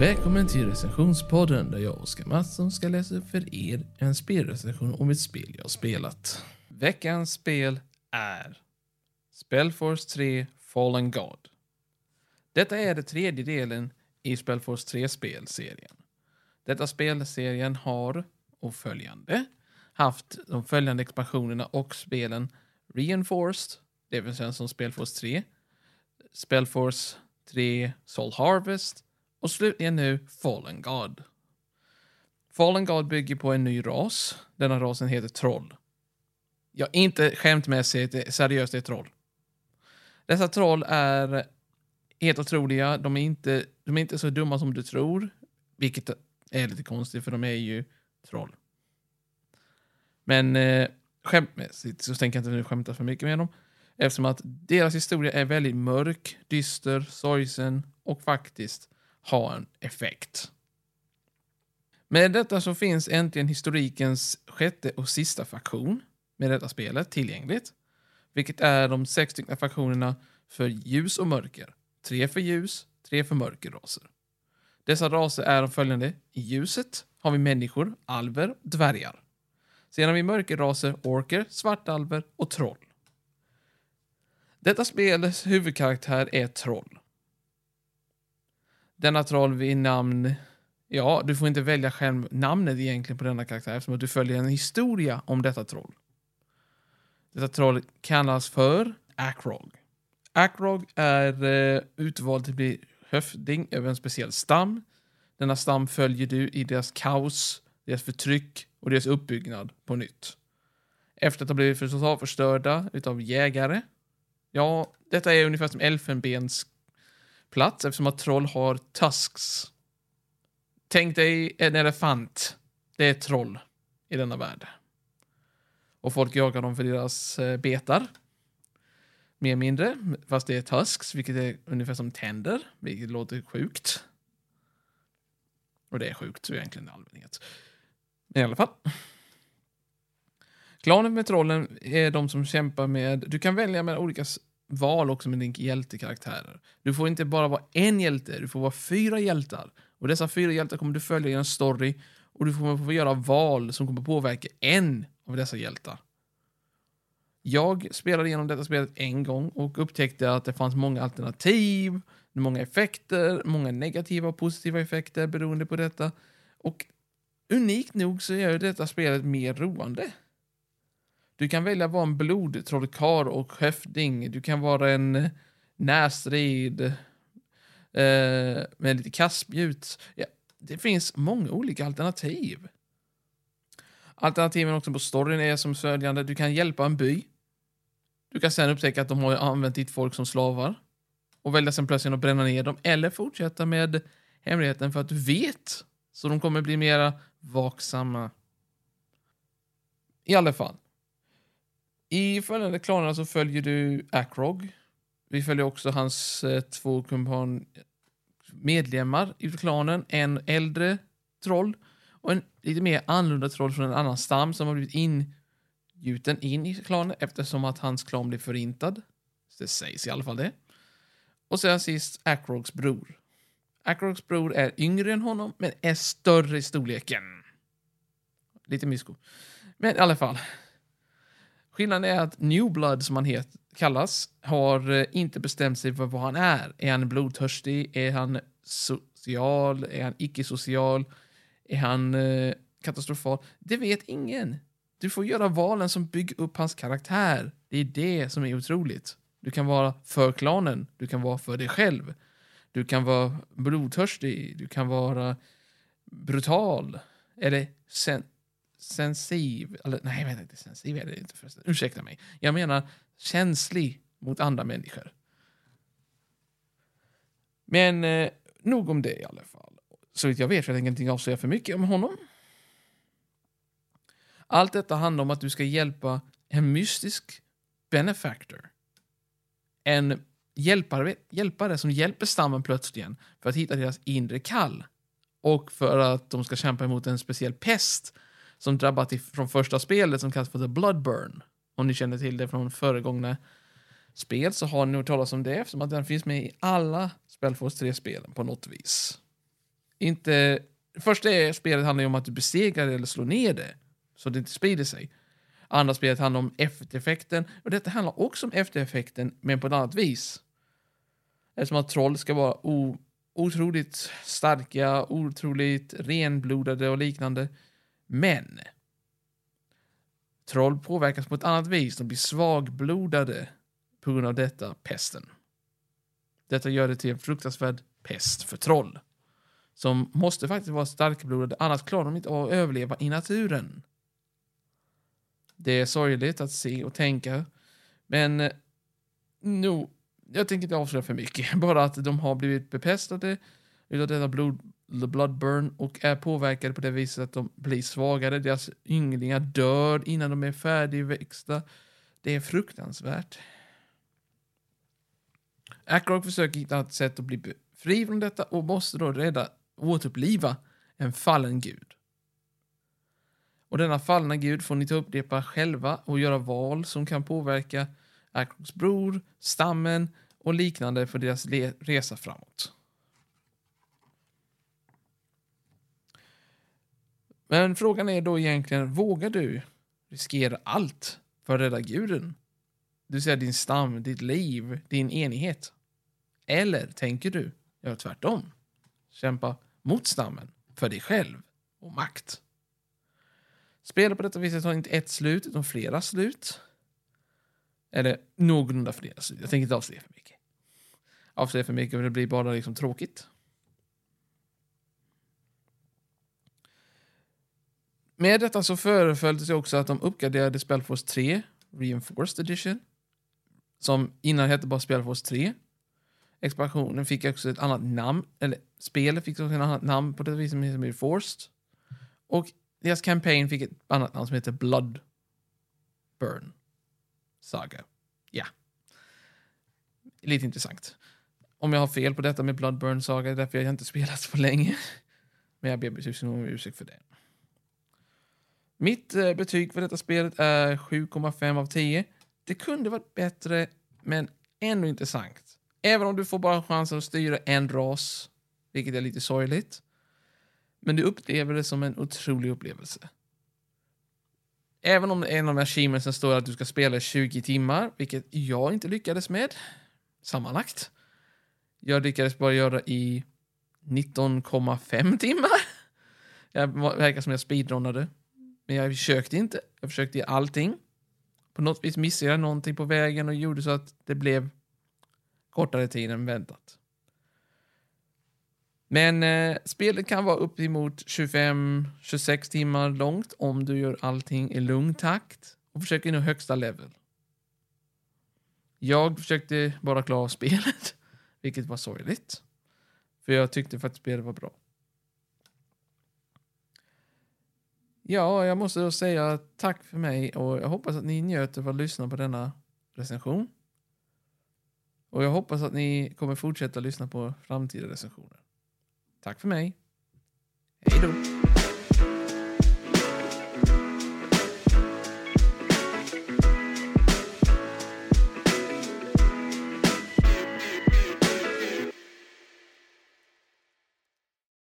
Välkommen till recensionspodden där jag och Oskar Mattsson ska läsa upp för er en spelrecension om ett spel jag har spelat. Veckans spel är Spellforce 3 Fallen God. Detta är den tredje delen i Spellforce 3-spelserien. Detta spelserien har, och följande, haft de följande expansionerna och spelen Reinforced, det vill säga som Spellforce 3, Spellforce 3 Soul Harvest och slutligen nu Fallen God. Fallen God bygger på en ny ras. Denna rasen heter Troll. Ja, inte skämtmässigt, seriöst, det är troll. Dessa troll är helt otroliga. De är, inte, de är inte så dumma som du tror, vilket är lite konstigt för de är ju troll. Men eh, skämtmässigt så tänker jag inte nu skämta för mycket med dem. Eftersom att deras historia är väldigt mörk, dyster, sorgsen och faktiskt ha en effekt. Med detta så finns äntligen historikens sjätte och sista faktion med detta spelet tillgängligt. Vilket är de sex stycken faktionerna för ljus och mörker. Tre för ljus, tre för mörkerraser. Dessa raser är de följande. I ljuset har vi människor, alver, dvärgar. Sedan har vi mörkerraser, orker, svartalver och troll. Detta spels huvudkaraktär är troll. Denna troll vid namn... Ja, du får inte välja själv namnet egentligen på denna karaktär eftersom du följer en historia om detta troll. Detta troll kallas för Akrog. Akrog är eh, utvald till att bli hövding över en speciell stam. Denna stam följer du i deras kaos, deras förtryck och deras uppbyggnad på nytt. Efter att ha blivit totalförstörda utav jägare. Ja, detta är ungefär som elfenbens plats eftersom att troll har tusks. Tänk dig en elefant. Det är troll i denna värld. Och folk jagar dem för deras eh, betar. Mer eller mindre, fast det är tusks, vilket är ungefär som tänder, vilket låter sjukt. Och det är sjukt egentligen i allmänhet. Men i alla fall. Klanen med trollen är de som kämpar med... Du kan välja med olika val också med din hjältekaraktärer. Du får inte bara vara en hjälte, du får vara fyra hjältar. Och dessa fyra hjältar kommer du följa i en story och du kommer få göra val som kommer påverka en av dessa hjältar. Jag spelade igenom detta spelet en gång och upptäckte att det fanns många alternativ, många effekter, många negativa och positiva effekter beroende på detta. Och unikt nog så gör detta spelet mer roande. Du kan välja att vara en blodtrollkarl och hövding. Du kan vara en eh, närstrid eh, med lite kastspjut. Ja, det finns många olika alternativ. Alternativen också på storyn är som följande. Du kan hjälpa en by. Du kan sen upptäcka att de har använt ditt folk som slavar. Och välja sen plötsligt att bränna ner dem. Eller fortsätta med hemligheten för att du vet. Så de kommer bli mera vaksamma. I alla fall. I följande klanerna så följer du Akrog. Vi följer också hans eh, två kumpan medlemmar i klanen. En äldre troll och en lite mer annorlunda troll från en annan stam som har blivit ingjuten in i klanen eftersom att hans klan blev förintad. Det sägs i alla fall det. Och sen sist Akrogs bror. Akrogs bror är yngre än honom men är större i storleken. Lite mysko. Men i alla fall. Skillnaden är att New Blood, som han het, kallas, har eh, inte bestämt sig för vad han är. Är han blodtörstig? Är han social? Är han icke-social? Är han eh, katastrofal? Det vet ingen. Du får göra valen som bygger upp hans karaktär. Det är det som är otroligt. Du kan vara för klanen, du kan vara för dig själv. Du kan vara blodtörstig, du kan vara brutal. Eller sen sensiv, eller nej, vänta inte, sensiv är det inte förresten. Ursäkta mig. Jag menar känslig mot andra människor. Men eh, nog om det i alla fall. Så vitt jag vet, jag tänker inte avslöja för mycket om honom. Allt detta handlar om att du ska hjälpa en mystisk benefactor. En hjälpare, hjälpare som hjälper stammen plötsligen för att hitta deras inre kall. Och för att de ska kämpa emot en speciell pest som drabbat från första spelet som kallas för The Bloodburn. Om ni känner till det från föregångna spel så har ni hört talas om det eftersom att den finns med i alla Spellforce 3-spelen på något vis. inte... Första är, spelet handlar ju om att du besegrar det eller slår ner det, så det inte sprider sig. Andra spelet handlar om eftereffekten, och detta handlar också om eftereffekten, men på ett annat vis. Eftersom att troll ska vara o, otroligt starka, otroligt renblodade och liknande. Men troll påverkas på ett annat vis, de blir svagblodade på grund av detta, pesten. Detta gör det till en fruktansvärd pest för troll. Som måste faktiskt vara starkblodade, annars klarar de inte av att överleva i naturen. Det är sorgligt att se och tänka. Men eh, no, jag tänker inte avslöja för mycket. Bara att de har blivit bepestade utav detta blod, The bloodburn och är påverkade på det viset att de blir svagare. Deras ynglingar dör innan de är färdigväxta. Det är fruktansvärt. Ackroyd försöker hitta ett sätt att bli fri från detta och måste då rädda, återuppliva en fallen gud. Och denna fallna gud får ni ta upprepa själva och göra val som kan påverka Ackroyds bror, stammen och liknande för deras resa framåt. Men frågan är då egentligen, vågar du riskera allt för att rädda guden? Du vill säga din stam, ditt liv, din enighet. Eller tänker du göra tvärtom? Kämpa mot stammen, för dig själv och makt. Spelet på detta viset har inte ett slut, utan flera slut. Eller någorlunda flera slut. Jag tänker inte avslöja för mycket. Avslöja för mycket, för det blir bara liksom tråkigt. Med detta så föreföll det sig också att de uppgraderade Spellforce 3 Reinforced Edition. Som innan hette bara Spellforce 3. Expansionen fick också ett annat namn, eller spelet fick också ett annat namn på det viset som heter Reinforced. Och deras campaign fick ett annat namn som heter Blood Burn Saga. Ja. Lite intressant. Om jag har fel på detta med Bloodburn Saga, är därför jag inte spelat på länge. Men jag ber om ursäkt för det. Mitt eh, betyg för detta spelet är 7,5 av 10. Det kunde varit bättre, men ändå intressant. Även om du får bara chansen att styra en ras, vilket är lite sorgligt. Men du upplever det som en otrolig upplevelse. Även om en av achievementsen står att du ska spela i 20 timmar, vilket jag inte lyckades med sammanlagt. Jag lyckades bara göra i 19,5 timmar. Jag verkar som jag speedrunnade. Men jag försökte inte. Jag försökte ge allting. På något vis missade jag någonting på vägen och gjorde så att det blev kortare tid än väntat. Men eh, spelet kan vara uppemot 25-26 timmar långt om du gör allting i lugn takt och försöker nå högsta level. Jag försökte bara klara av spelet, vilket var sorgligt. För jag tyckte faktiskt spelet var bra. Ja, jag måste då säga tack för mig och jag hoppas att ni njöt av att lyssna på denna recension. Och jag hoppas att ni kommer fortsätta lyssna på framtida recensioner. Tack för mig. Hej då!